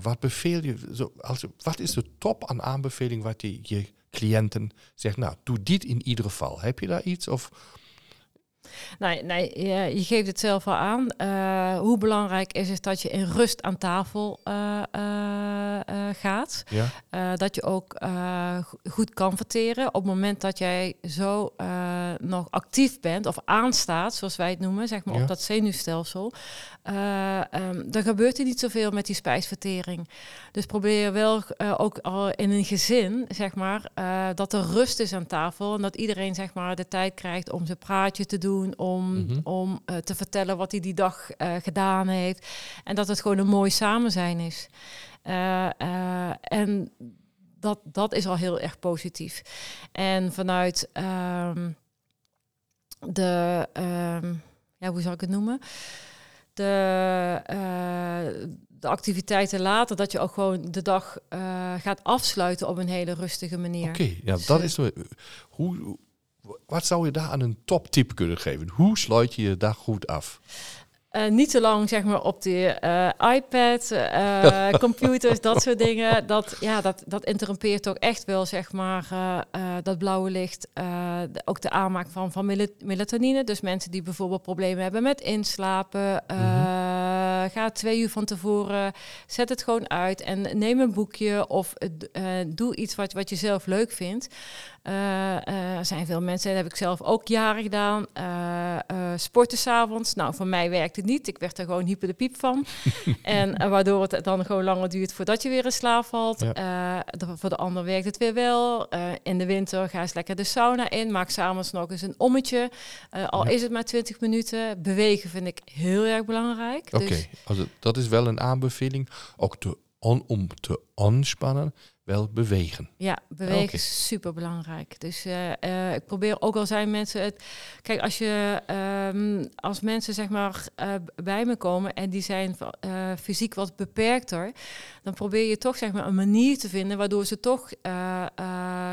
wat beveel je, zo, als, wat is de top aan aanbeveling wat je je cliënten zegt, nou, doe dit in ieder geval. Heb je daar iets? Of Nee, nee je, je geeft het zelf al aan. Uh, hoe belangrijk is het dat je in rust aan tafel uh, uh, gaat. Ja. dat je ook goed kan verteren. Op het moment dat jij zo nog actief bent of aanstaat, zoals wij het noemen, zeg maar ja. op dat zenuwstelsel, um, dan gebeurt er niet zoveel met die spijsvertering. Dus probeer wel ook al in een gezin, zeg maar, dat er rust is aan tafel en dat iedereen zeg maar de tijd krijgt om zijn praatje te doen om, mm -hmm. om uh, te vertellen wat hij die dag uh, gedaan heeft. En dat het gewoon een mooi samen zijn is. Uh, en dat, dat is al heel erg positief. En vanuit um, de, um, ja, hoe zal ik het noemen? De, de activiteiten later, dat je ook gewoon de dag gaat afsluiten op een hele rustige manier. Oké, okay, ja, dus, dat is hoe wat zou je daar aan een toptip kunnen geven? Hoe sluit je je dag goed af? Uh, niet te lang zeg maar op de uh, iPad, uh, computers, dat soort dingen. Dat, ja, dat, dat interrompeert ook echt wel zeg maar dat blauwe licht. ook de aanmaak van, van melatonine. Dus mensen die bijvoorbeeld problemen hebben met inslapen. Mm -hmm. Ga twee uur van tevoren, zet het gewoon uit en neem een boekje of doe iets wat, wat je zelf leuk vindt. Er zijn veel mensen, dat heb ik zelf ook jaren gedaan. sporten s'avonds. Nou, voor mij werkt niet. Ik werd er gewoon hyper de piep van. en waardoor het dan gewoon langer duurt voordat je weer in slaap valt. Ja. Voor de ander werkt het weer wel. In de winter ga eens lekker de sauna in. Maak s'avonds nog eens een ommetje. al ja. is het maar 20 minuten. Bewegen vind ik heel erg belangrijk. Oké, okay. dus... dat is wel een aanbeveling. Ook te om te ontspannen wel bewegen. Ja, bewegen okay. is super belangrijk. Dus uh, uh, ik probeer ook al zijn mensen het. Kijk, als je um, als mensen zeg maar uh, bij me komen en die zijn fysiek wat beperkter, dan probeer je toch zeg maar een manier te vinden waardoor ze toch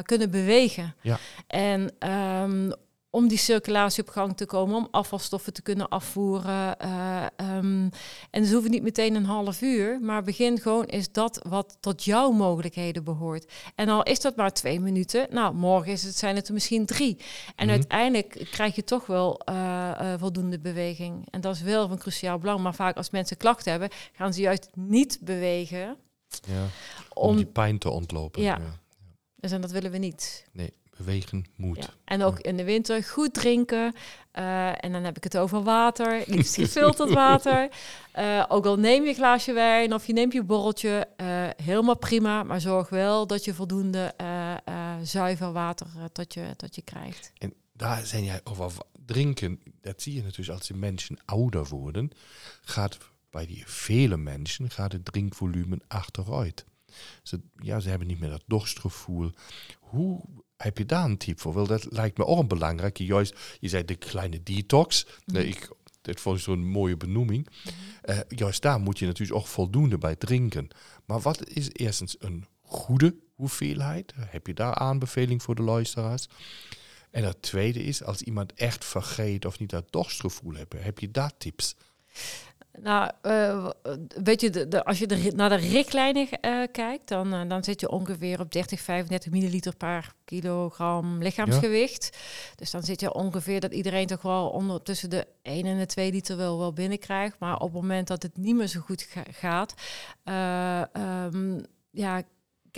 kunnen bewegen. Ja. En um, om die circulatie op gang te komen, om afvalstoffen te kunnen afvoeren. Uh, um, en ze hoeven niet meteen een half uur, maar begin gewoon is dat wat tot jouw mogelijkheden behoort. En al is dat maar twee minuten, nou, morgen is het, zijn het er misschien drie. En mm -hmm. uiteindelijk krijg je toch wel uh, uh, voldoende beweging. En dat is wel van cruciaal belang. Maar vaak als mensen klachten hebben, gaan ze juist niet bewegen. Ja, om, om die pijn te ontlopen. Ja. ja. Dus en dat willen we niet. Nee bewegen moet. Ja. En ook in de winter goed drinken. Uh, en dan heb ik het over water, liefst gefilterd water. Uh, ook al neem je een glaasje wijn of je neemt je borreltje, uh, helemaal prima. Maar zorg wel dat je voldoende zuiver water tot, je, tot je krijgt. En daar zijn jij over drinken. Dat zie je natuurlijk als de mensen ouder worden. Gaat bij die vele mensen gaat het drinkvolume achteruit. Ze, ja, ze hebben niet meer dat dorstgevoel. Hoe heb je daar een tip voor? Wel, dat lijkt me ook een belangrijke. Juist, je zei de kleine detox. Mm. Ik, Dat vond ik zo'n mooie benoeming. Eh, juist daar moet je natuurlijk ook voldoende bij drinken. Maar wat is eerstens een goede hoeveelheid? Heb je daar aanbeveling voor de luisteraars? En het tweede is, als iemand echt vergeet of niet dat dorstgevoel hebben, heb je daar tips? Nou, uh, weet je, de, de, als je de, naar de richtlijnen uh, kijkt, dan, uh, dan zit je ongeveer op 30, 35 milliliter per kilogram lichaamsgewicht. Ja. Dus dan zit je ongeveer dat iedereen toch wel onder tussen de 1 en de 2 liter wel, wel binnenkrijgt. Maar op het moment dat het niet meer zo goed ga gaat, um, ja,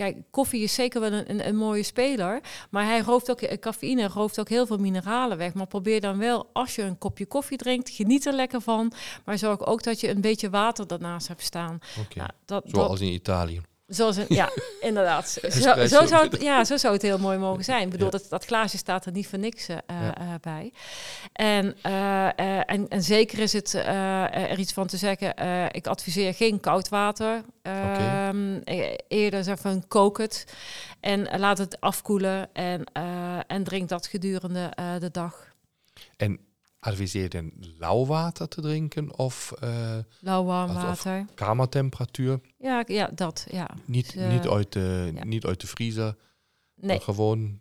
Kijk, koffie is zeker wel een, een, een, mooie speler. Maar hij rooft ook, cafeïne rooft ook heel veel mineralen weg. Maar probeer dan wel, als je een kopje koffie drinkt, geniet er lekker van. Maar zorg ook dat je een beetje water daarnaast hebt staan. Okay. Nou, dat, Zoals dat, in Italië. Zoals een, ja, inderdaad. Zo, zo, zou het, ja, zo zou het heel mooi mogen zijn. Ik bedoel, ja. dat, dat glaasje staat er niet voor niks uh, ja. uh, bij. En, uh, en, en zeker is het er iets van te zeggen. ik adviseer geen koud water. Okay. E-, eerder zeg van kook het. En laat het afkoelen. En, en drink dat gedurende de dag. En adviseer je lauw water te drinken of uh, lauw warm water? Kamertemperatuur? Ja, ja, dat ja. Niet, dus, uh, niet, uit de, ja. niet uit de vriezer. Nee. Gewoon.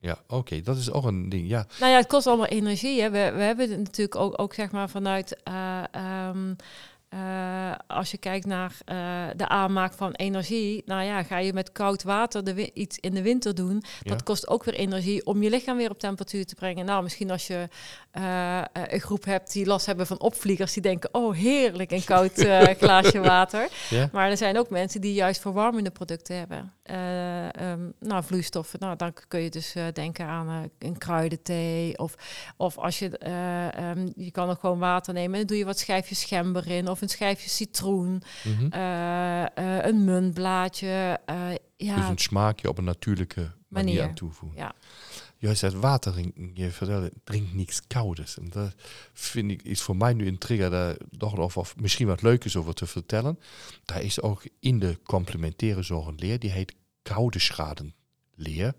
Ja, oké, okay, dat is ook een ding. Ja. Nou ja, het kost allemaal energie. Hè. We, we hebben het natuurlijk ook, ook zeg maar vanuit uh, um, uh, als je kijkt naar uh, de aanmaak van energie, nou ja, ga je met koud water de iets in de winter doen, ja. dat kost ook weer energie om je lichaam weer op temperatuur te brengen. Nou, misschien als je uh, een groep hebt die last hebben van opvliegers, die denken, oh heerlijk, een koud glaasje water. Ja. Maar er zijn ook mensen die juist verwarmende producten hebben. Um, nou, vloeistoffen, nou, dan kun je dus denken aan een kruidenthee of, of als je, um, je kan ook gewoon water nemen en dan doe je wat schijfjes gember in of een schijfje citroen, uh, een muntblaadje. Ja. Dus een smaakje op een natuurlijke manier, manier aan toevoegen. Ja. Juist het water drinken, je vertelde, drink niks koudes. En dat vind ik, is voor mij nu een trigger daar nog of, of misschien wat leuk is over te vertellen. Daar is ook in de complementaire zorg een leer, die heet koude schadenleer.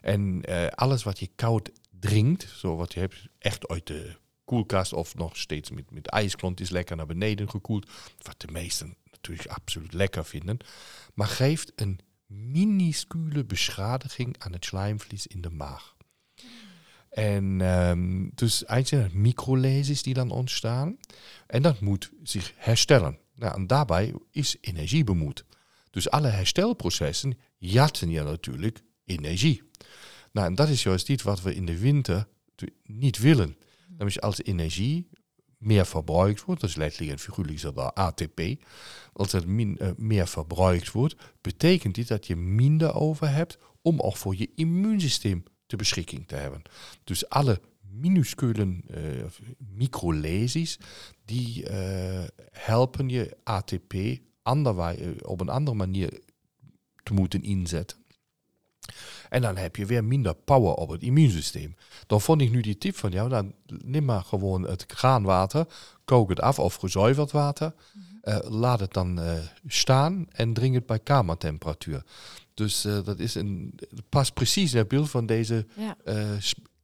En alles wat je koud drinkt, zo wat je hebt, echt uit de koelkast of nog steeds met, met ijsklontjes lekker naar beneden gekoeld. Wat de meesten natuurlijk absoluut lekker vinden. Maar geeft een minuscule beschadiging aan het slijmvlies in de maag. En um, dus eigenlijk microlesies die dan ontstaan. En dat moet zich herstellen. Nou, en daarbij is energie bemoed. Dus alle herstelprocessen jatten je natuurlijk energie. Nou, en dat is juist iets wat we in de winter niet willen. Nämlich als energie meer verbruikt wordt, dat is letterlijk en figuurlijk dat ATP, als het min, meer verbruikt wordt, betekent dit dat je minder over hebt om ook voor je immuunsysteem te beschikking te hebben. Dus alle minuscule uh, microlesies, die uh, helpen je ATP op een andere manier te moeten inzetten. En dan heb je weer minder power op het immuunsysteem. Dan vond ik nu die tip van jou, dan neem maar gewoon het kraanwater, kook het af of gezuiverd water. Uh, laat het dan uh, staan en drink het bij kamertemperatuur. Dus uh, dat is een, past precies in het beeld van deze ja.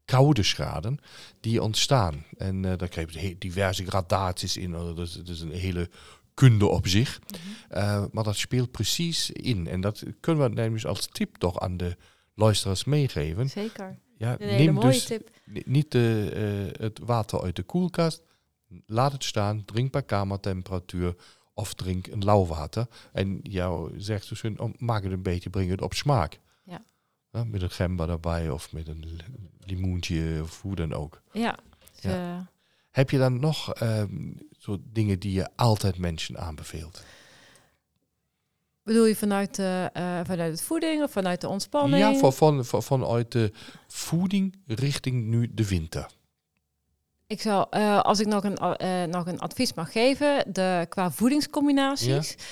koude schade die ontstaan. En daar krijg je diverse gradaties in. Dat is, dat is een hele kunde op zich. Mm -hmm. maar dat speelt precies in. En dat kunnen we namelijk als tip toch aan de luisteraars meegeven. Zeker. Ja, een neem mooie dus tip. niet de, uh, het water uit de koelkast. Laat het staan. Drink bij kamertemperatuur. Of drink een lauw water. En jou zegt dus, oh, maak het een beetje, breng het op smaak. Ja. ja met een gember erbij of met een limoentje of hoe dan ook. Ja. ja. Heb je dan nog uh, zo dingen die je altijd mensen aanbeveelt? Bedoel je vanuit, de, uh, vanuit het voeding of vanuit de ontspanning? Ja, van, van, van, vanuit de voeding richting nu de winter. Ik zou, uh, als ik nog een, uh, nog een advies mag geven, de, qua voedingscombinaties. Ja.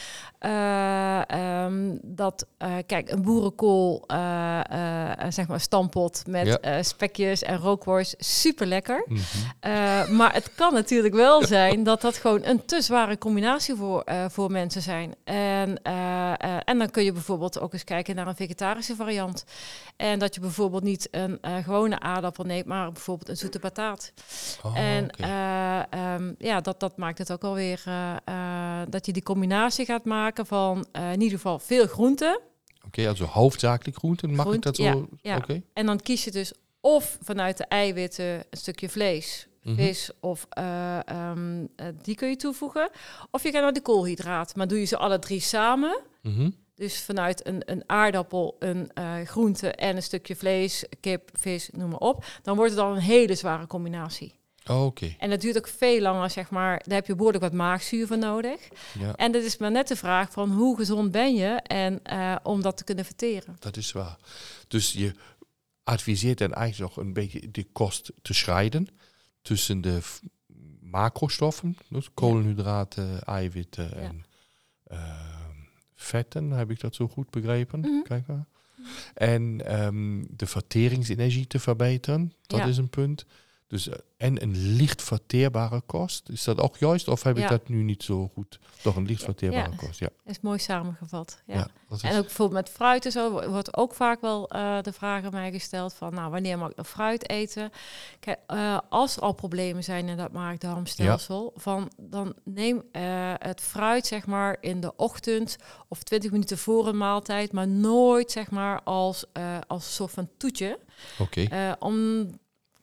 Eh, ehm, dat, eh, kijk, een boerenkool, eh, zeg maar stampot met Ja. spekjes en rookworst, super lekker. Mhm. Maar het kan natuurlijk wel zijn dat dat gewoon een te zware combinatie voor, voor mensen zijn. En, en dan kun je bijvoorbeeld ook eens kijken naar een vegetarische variant. En dat je bijvoorbeeld niet een gewone aardappel neemt, maar bijvoorbeeld een zoete bataat. Oh, en eh, ehm, ja, dat, dat maakt het ook alweer dat je die combinatie gaat maken van eh, in ieder geval veel groenten. Oké, also hoofdzakelijk groenten, mag ik dat zo? ja. En dan kies je dus of vanuit de eiwitten een stukje vlees, Mhm. vis of eh, ehm, eh, die kun je toevoegen. Of je gaat naar de koolhydraat, maar doe je ze alle drie samen. Mhm. Dus vanuit een, een aardappel, een groente en een stukje vlees, kip, vis, noem maar op. Dan wordt het dan een hele zware combinatie. Oh, Oké, En dat duurt ook veel langer, zeg maar. Daar heb je behoorlijk wat maagzuur voor nodig. ja, En dat is maar net de vraag van hoe gezond ben je en eh, om dat te kunnen verteren. dat is waar. Dus je adviseert dan eigenlijk nog een beetje de kost te scheiden tussen de macrostoffen, dus koolhydraten, eiwitten Ja. en ehm, vetten, heb ik dat zo goed begrepen? Mhm. Kijk maar. En ehm, de verteringsenergie te verbeteren, dat Ja. is een punt. Dus, eh, en een licht verteerbare kost. Is dat ook juist? Of heb ik Ja. dat nu niet zo goed? Toch een licht verteerbare Ja. kost, ja. Dat is mooi samengevat. Ja. is, En ook bijvoorbeeld met fruit en zo wo- wordt ook vaak wel eh, de vraag aan mij gesteld van, nou, wanneer mag ik nog fruit eten? Kijk, eh, als er al problemen zijn in dat maag-darmstelsel, van dan neem het fruit zeg maar in de ochtend of 20 minuten voor een maaltijd, maar nooit zeg maar als, als soort van toetje. Oké, Eh, om,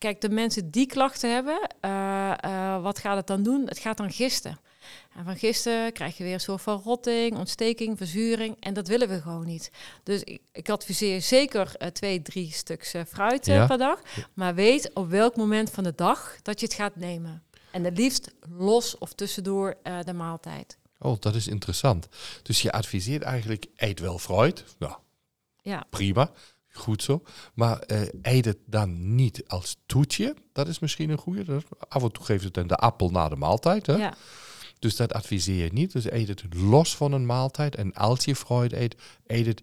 kijk, de mensen die klachten hebben, eh, eh, wat gaat het dan doen? Het gaat dan gisten. En van gisten krijg je weer een soort van rotting, ontsteking, verzuring. En dat willen we gewoon niet. Dus ik, ik adviseer zeker eh, twee, drie stuks fruit Ja. per dag. Maar weet op welk moment van de dag dat je het gaat nemen. En het liefst los of tussendoor de maaltijd. oh, dat is interessant. Dus je adviseert eigenlijk, eet wel fruit. Nou, Ja. prima. Goed zo. Maar eh, eet het dan niet als toetje. Dat is misschien een goede. Dat- Af en toe geeft het dan de appel na de maaltijd. Hè? Ja. Dus dat adviseer je niet. Dus eet het los van een maaltijd. En als je fruit eet, eet het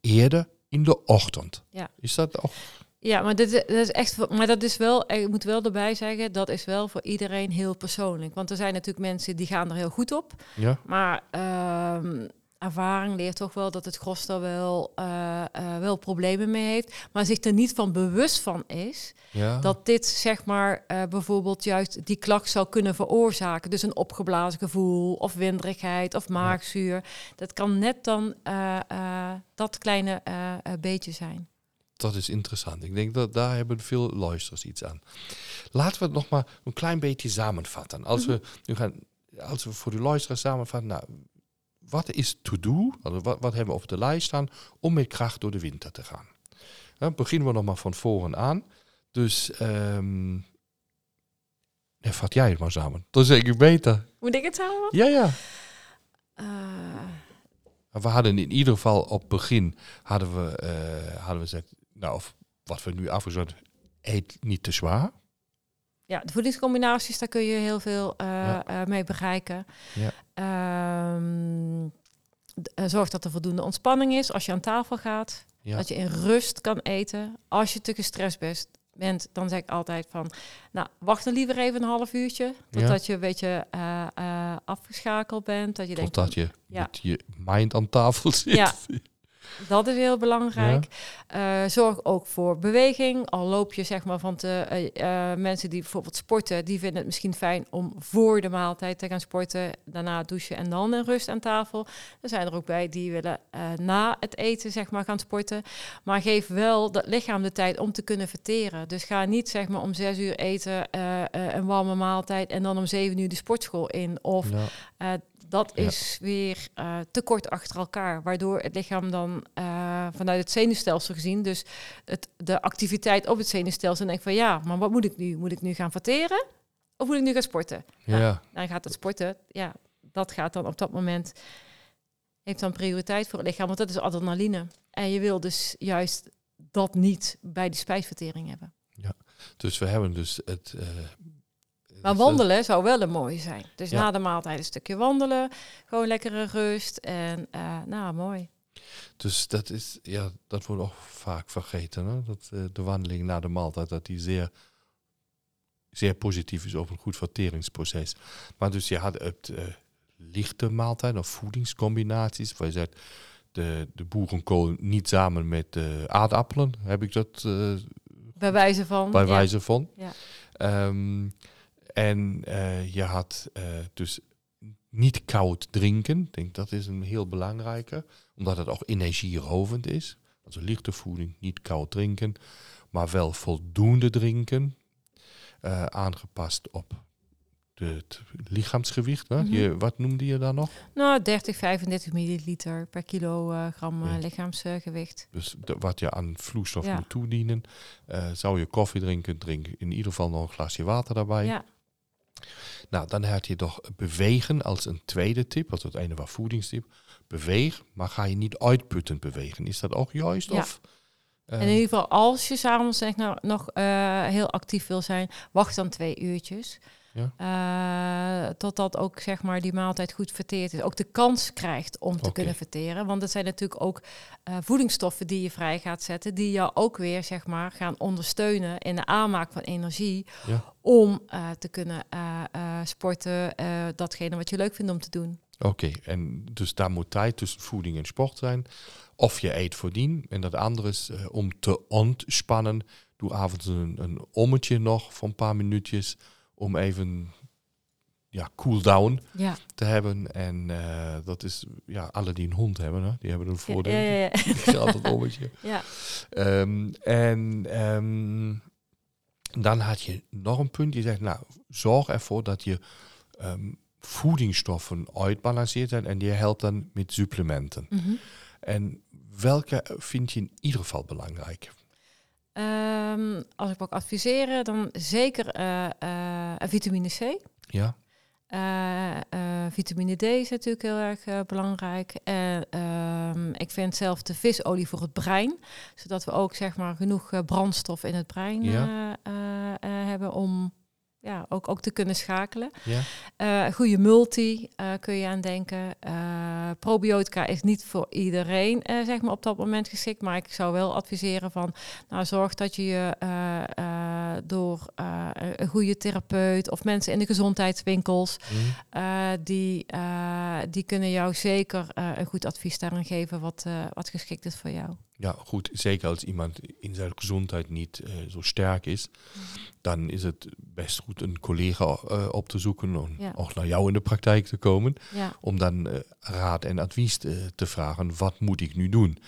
eerder in de ochtend. Ja. Is dat ook? Ja, maar, dit, dat is echt, maar dat is wel, ik moet wel erbij zeggen, dat is wel voor iedereen heel persoonlijk. Want er zijn natuurlijk mensen die gaan er heel goed op. Ja? Maar ehm, ervaring leert toch wel dat het gros daar wel, eh, eh, wel problemen mee heeft. Maar zich er niet van bewust van is Ja. dat dit zeg maar eh, bijvoorbeeld juist die klacht zou kunnen veroorzaken. Dus een opgeblazen gevoel of winderigheid of maagzuur. Dat kan net dan dat kleine beetje zijn. Dat is interessant. Ik denk dat daar hebben veel luisteraars iets aan. Laten we het nog maar een klein beetje samenvatten. Als we nu gaan, als we voor de luisteraars samenvatten, nou, wat is to do? Also, wat, wat hebben we op de lijst staan om met kracht door de winter te gaan? Dan beginnen we nog maar van voren aan. Dus, ehm nee, vat jij het maar samen. Dan zeg ik beter. Moet ik het samen? Ja, ja. Eh, We hadden in ieder geval op begin hadden we, eh, hadden we gezegd, nou, of wat we nu afgezet, eet niet te zwaar. Ja, de voedingscombinaties, daar kun je heel veel eh, Ja. eh, mee bereiken. Ja. Ehm, eh, zorg dat er voldoende ontspanning is als je aan tafel gaat. Ja. Dat je in rust kan eten. Als je te gestrest bent, bent, dan zeg ik altijd van... Nou, wacht dan liever even een half uurtje. Totdat je een beetje afgeschakeld bent. Dat je denkt, Totdat je met je mind aan tafel zit. Ja. Dat is heel belangrijk. Eh, zorg ook voor beweging. Al loop je zeg maar van te, eh, eh, mensen die bijvoorbeeld sporten, die vinden het misschien fijn om voor de maaltijd te gaan sporten, daarna douchen en dan in rust aan tafel. Er zijn er ook bij die willen na het eten zeg maar gaan sporten. Maar geef wel dat lichaam de tijd om te kunnen verteren. Dus ga niet zeg maar om zes uur eten, een warme maaltijd en dan om zeven uur de sportschool in. Of Ja. Dat Ja. is weer eh, te kort achter elkaar, waardoor het lichaam dan eh, vanuit het zenuwstelsel gezien, dus het, de activiteit op het zenuwstelsel, denkt van ja, maar wat moet ik nu? Moet ik nu gaan verteren of moet ik nu gaan sporten? Ja. Dan gaat het sporten, ja, dat gaat dan op dat moment, heeft dan prioriteit voor het lichaam, want dat is adrenaline. En je wil dus juist dat niet bij die spijsvertering hebben. Dus we hebben dus het, eh, Maar Dus, wandelen zou wel een mooie zijn. Dus Ja. na de maaltijd een stukje wandelen. Gewoon lekkere rust. En eh, nou, mooi. Dus dat is, ja, dat wordt ook vaak vergeten. Hè? Dat eh, de wandeling na de maaltijd, dat die zeer, zeer positief is op een goed verteringsproces. Maar dus je had het eh, lichte maaltijd of voedingscombinaties. Waar je zegt, de, de boerenkool niet samen met de aardappelen. Heb ik dat eh, Bij wijze van. bij ja. wijze van. Ja. Ehm, en eh, je had eh, dus niet koud drinken. Ik denk dat is een heel belangrijke. Omdat het ook energierovend is. Also lichte voeding, niet koud drinken. Maar wel voldoende drinken. eh, aangepast op het lichaamsgewicht. Hè? Mhm. je, wat noemde je dan nog? Nou, 30, 35 milliliter per kilogram Ja. lichaamsgewicht. Dus de- wat je aan vloeistof Ja. moet toedienen. Zou je koffie drinken, drink in ieder geval nog een glasje water daarbij. Ja. Nou, dan had je toch bewegen als een tweede tip, als het ene was voedingstip. Beweeg, maar ga je niet uitputtend bewegen. Is dat ook juist? Ja. Of, En in ieder geval, als je s'avonds nou, nog eh, heel actief wil zijn, wacht dan twee uurtjes. Eh, totdat ook zeg maar die maaltijd goed verteerd is. Ook de kans krijgt om te kunnen verteren. Want dat zijn natuurlijk ook eh, voedingsstoffen die je vrij gaat zetten. Die jou ook weer zeg maar gaan ondersteunen in de aanmaak van energie. Ja. Om eh, te kunnen sporten, datgene wat je leuk vindt om te doen. Oké, en dus daar moet tijd tussen voeding en sport zijn. Of je eet voordien. En dat andere is om te ontspannen. Doe avonds een, een ommetje nog van een paar minuutjes. Om even ja, cool down Ja, te hebben. En eh, dat is, ja, alle die een hond hebben, hè, die hebben een voordeel. ja, ja. Altijd ommetje. ja. Ehm, en ehm, dan had je nog een punt. Je zegt, nou, zorg ervoor dat je ehm, voedingsstoffen uitbalanceerd zijn. En die helpt dan met supplementen. Mhm. En welke vind je in ieder geval belangrijk? Ehm, als ik mag adviseren, dan zeker eh, eh, vitamine C. Ja, Eh, vitamine D is natuurlijk heel erg belangrijk. En ehm, ik vind zelf de visolie voor het brein. Zodat we ook zeg maar genoeg brandstof in het brein Ja. hebben om ja, ook, ook te kunnen schakelen. ja, Eh goede multi eh, kun je aan denken. Eh, probiotica is niet voor iedereen zeg maar op dat moment geschikt. Maar ik zou wel adviseren van... Nou, zorg dat je je door een goede therapeut... of mensen in de gezondheidswinkels... hm, eh, die, die kunnen jou zeker een goed advies daarin geven... Wat, wat geschikt is voor jou. Ja, goed. Zeker als iemand in zijn gezondheid niet eh, zo sterk is. Dan is het best goed een collega eh, op te zoeken. Om Ja. ook naar jou in de praktijk te komen. Ja, om dan eh, raad en advies te, te vragen. Wat moet ik nu doen?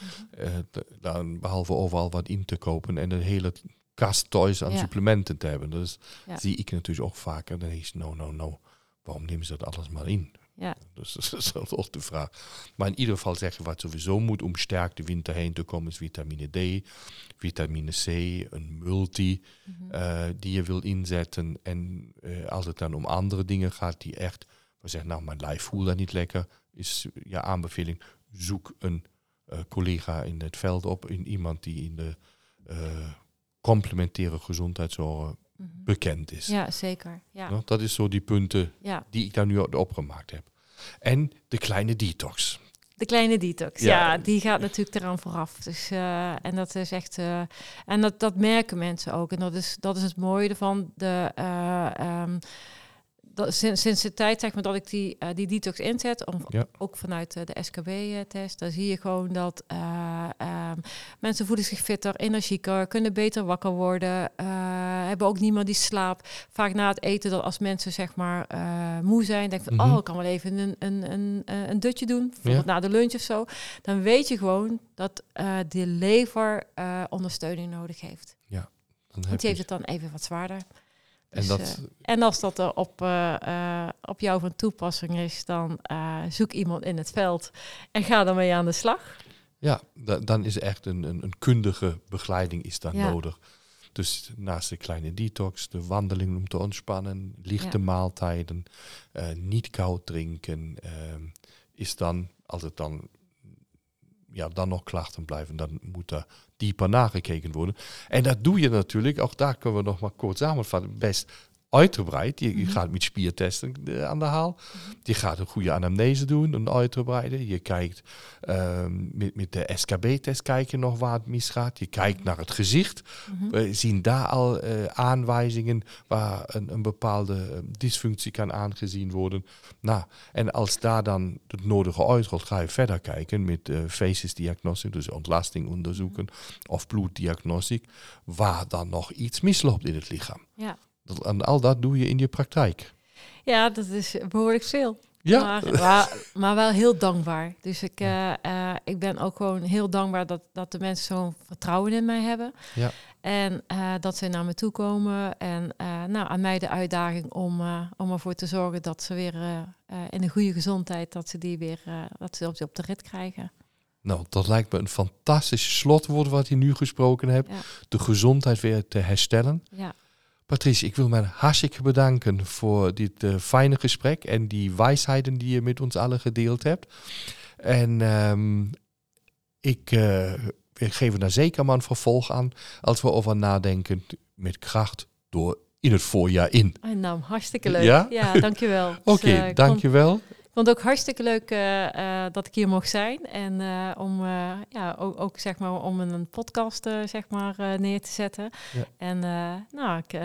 D- dan behalve overal wat in te kopen en een hele kast toys aan Ja. supplementen te hebben. Dus zie ik natuurlijk ook vaker. Dan is no, no, no. Waarom nemen ze dat alles maar in? Ja, Dus dat is ook de vraag. Maar in ieder geval zeggen wat sowieso moet om sterk de winter heen te komen is vitamine D, vitamine C, een multi Mhm. eh, die je wil inzetten. En eh, als het dan om andere dingen gaat die echt, we zeggen nou mijn lijf voelt dat niet lekker, is je aanbeveling, zoek een eh, collega in het veld op, in iemand die in de eh, complementaire gezondheidszorg. Bekend is. ja zeker. Ja, Nou, dat is zo die punten ja. die ik daar nu opgemaakt heb. En de kleine detox. De kleine detox, ja. Ja. die gaat natuurlijk eraan vooraf. Dus, eh, en dat is echt. eh, en dat, dat merken mensen ook. En dat is, dat is het mooie ervan. De, eh, ehm, dat, sinds, sinds de tijd zeg maar, dat ik die, eh, die detox inzet, om, Ja. ook vanuit eh, de SKB-test, dan zie je gewoon dat eh, ehm, mensen voelen zich fitter, energieker, kunnen beter wakker worden, hebben ook niet meer die slaap. Vaak na het eten, dat als mensen zeg maar moe zijn, denken van, Mhm. oh, ik kan wel even een, een, een, een dutje doen, bijvoorbeeld Ja. na de lunch of zo. Dan weet je gewoon dat de lever ondersteuning nodig heeft. Dan heb Want die heeft het dan even wat zwaarder. En Dus, dat, eh, en als dat er op, eh, eh, op jou van toepassing is, dan zoek iemand in het veld en ga ermee aan de slag. ja, da- dan is echt een, een, een kundige begeleiding is dan Ja. nodig. Dus naast de kleine detox, de wandeling om te ontspannen, lichte Ja. maaltijden, niet koud drinken, ehm, is dan, als het dan, ja, dan nog klachten blijven, dan moet er dieper nagekeken worden. En dat doe je natuurlijk, ook daar kunnen we nog maar kort samenvatten, best uitgebreid. Je, je Mhm. gaat met spiertesten eh, aan de haal. Je gaat een goede anamnese doen, een uitgebreide. Je kijkt ehm, met, met de SKB-test kijk je nog waar het misgaat. Je kijkt naar het gezicht. Mhm. We zien daar al eh, aanwijzingen waar een, een bepaalde eh, dysfunctie kan aangezien worden. Nou, en als daar dan het nodige uitrolt, ga je verder kijken met eh diagnostiek, dus ontlasting onderzoeken of bloeddiagnostiek, waar dan nog iets misloopt in het lichaam. Ja. Dat, en al dat doe je in je praktijk. ja, dat is behoorlijk veel. Ja, Maar, maar, maar wel heel dankbaar. Dus ik, eh, eh, ik ben ook gewoon heel dankbaar dat, dat de mensen zo'n vertrouwen in mij hebben. Ja. En eh, dat ze naar me toe komen. En nou, aan mij de uitdaging om, om ervoor te zorgen dat ze weer in een goede gezondheid, dat ze die weer dat ze op, op de rit krijgen. nou, dat lijkt me een fantastisch slotwoord wat je nu gesproken hebt. Ja. De gezondheid weer te herstellen. Ja, Patrice, ik wil mij hartstikke bedanken voor dit eh, fijne gesprek en die wijsheden die je met ons allen gedeeld hebt. En ehm, ik eh, we geven daar zeker maar een vervolg aan als we over nadenken met kracht door in het voorjaar in. en nou, hartstikke leuk. Ja? Ja, dankjewel. Oké, Dus, eh, dankjewel. Vond- Ik vond het ook hartstikke leuk eh, eh, dat ik hier mocht zijn. En eh, om, ja, ook, ook zeg maar, om een podcast zeg maar, neer te zetten. Ja. En nou, ik,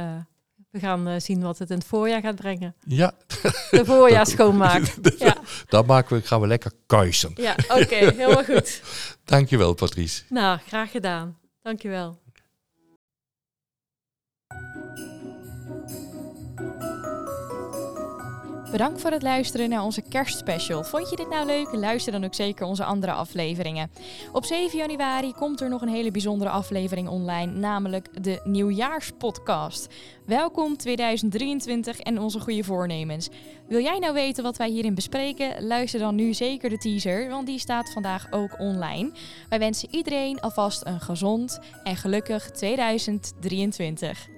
we gaan zien wat het in het voorjaar gaat brengen. Ja, De voorjaar schoonmaak. Ja, dan maken we, gaan we lekker kuisen. ja oké, helemaal goed. Dankjewel, Patrice. Nou, graag gedaan. Dankjewel. Bedankt voor het luisteren naar onze kerstspecial. Vond je dit nou leuk? Luister dan ook zeker onze andere afleveringen. Op 7 januari komt er nog een hele bijzondere aflevering online, namelijk de Nieuwjaarspodcast. Welkom 2023 en onze goede voornemens. Wil jij nou weten wat wij hierin bespreken? Luister dan nu zeker de teaser, want die staat vandaag ook online. Wij wensen iedereen alvast een gezond en gelukkig 2023.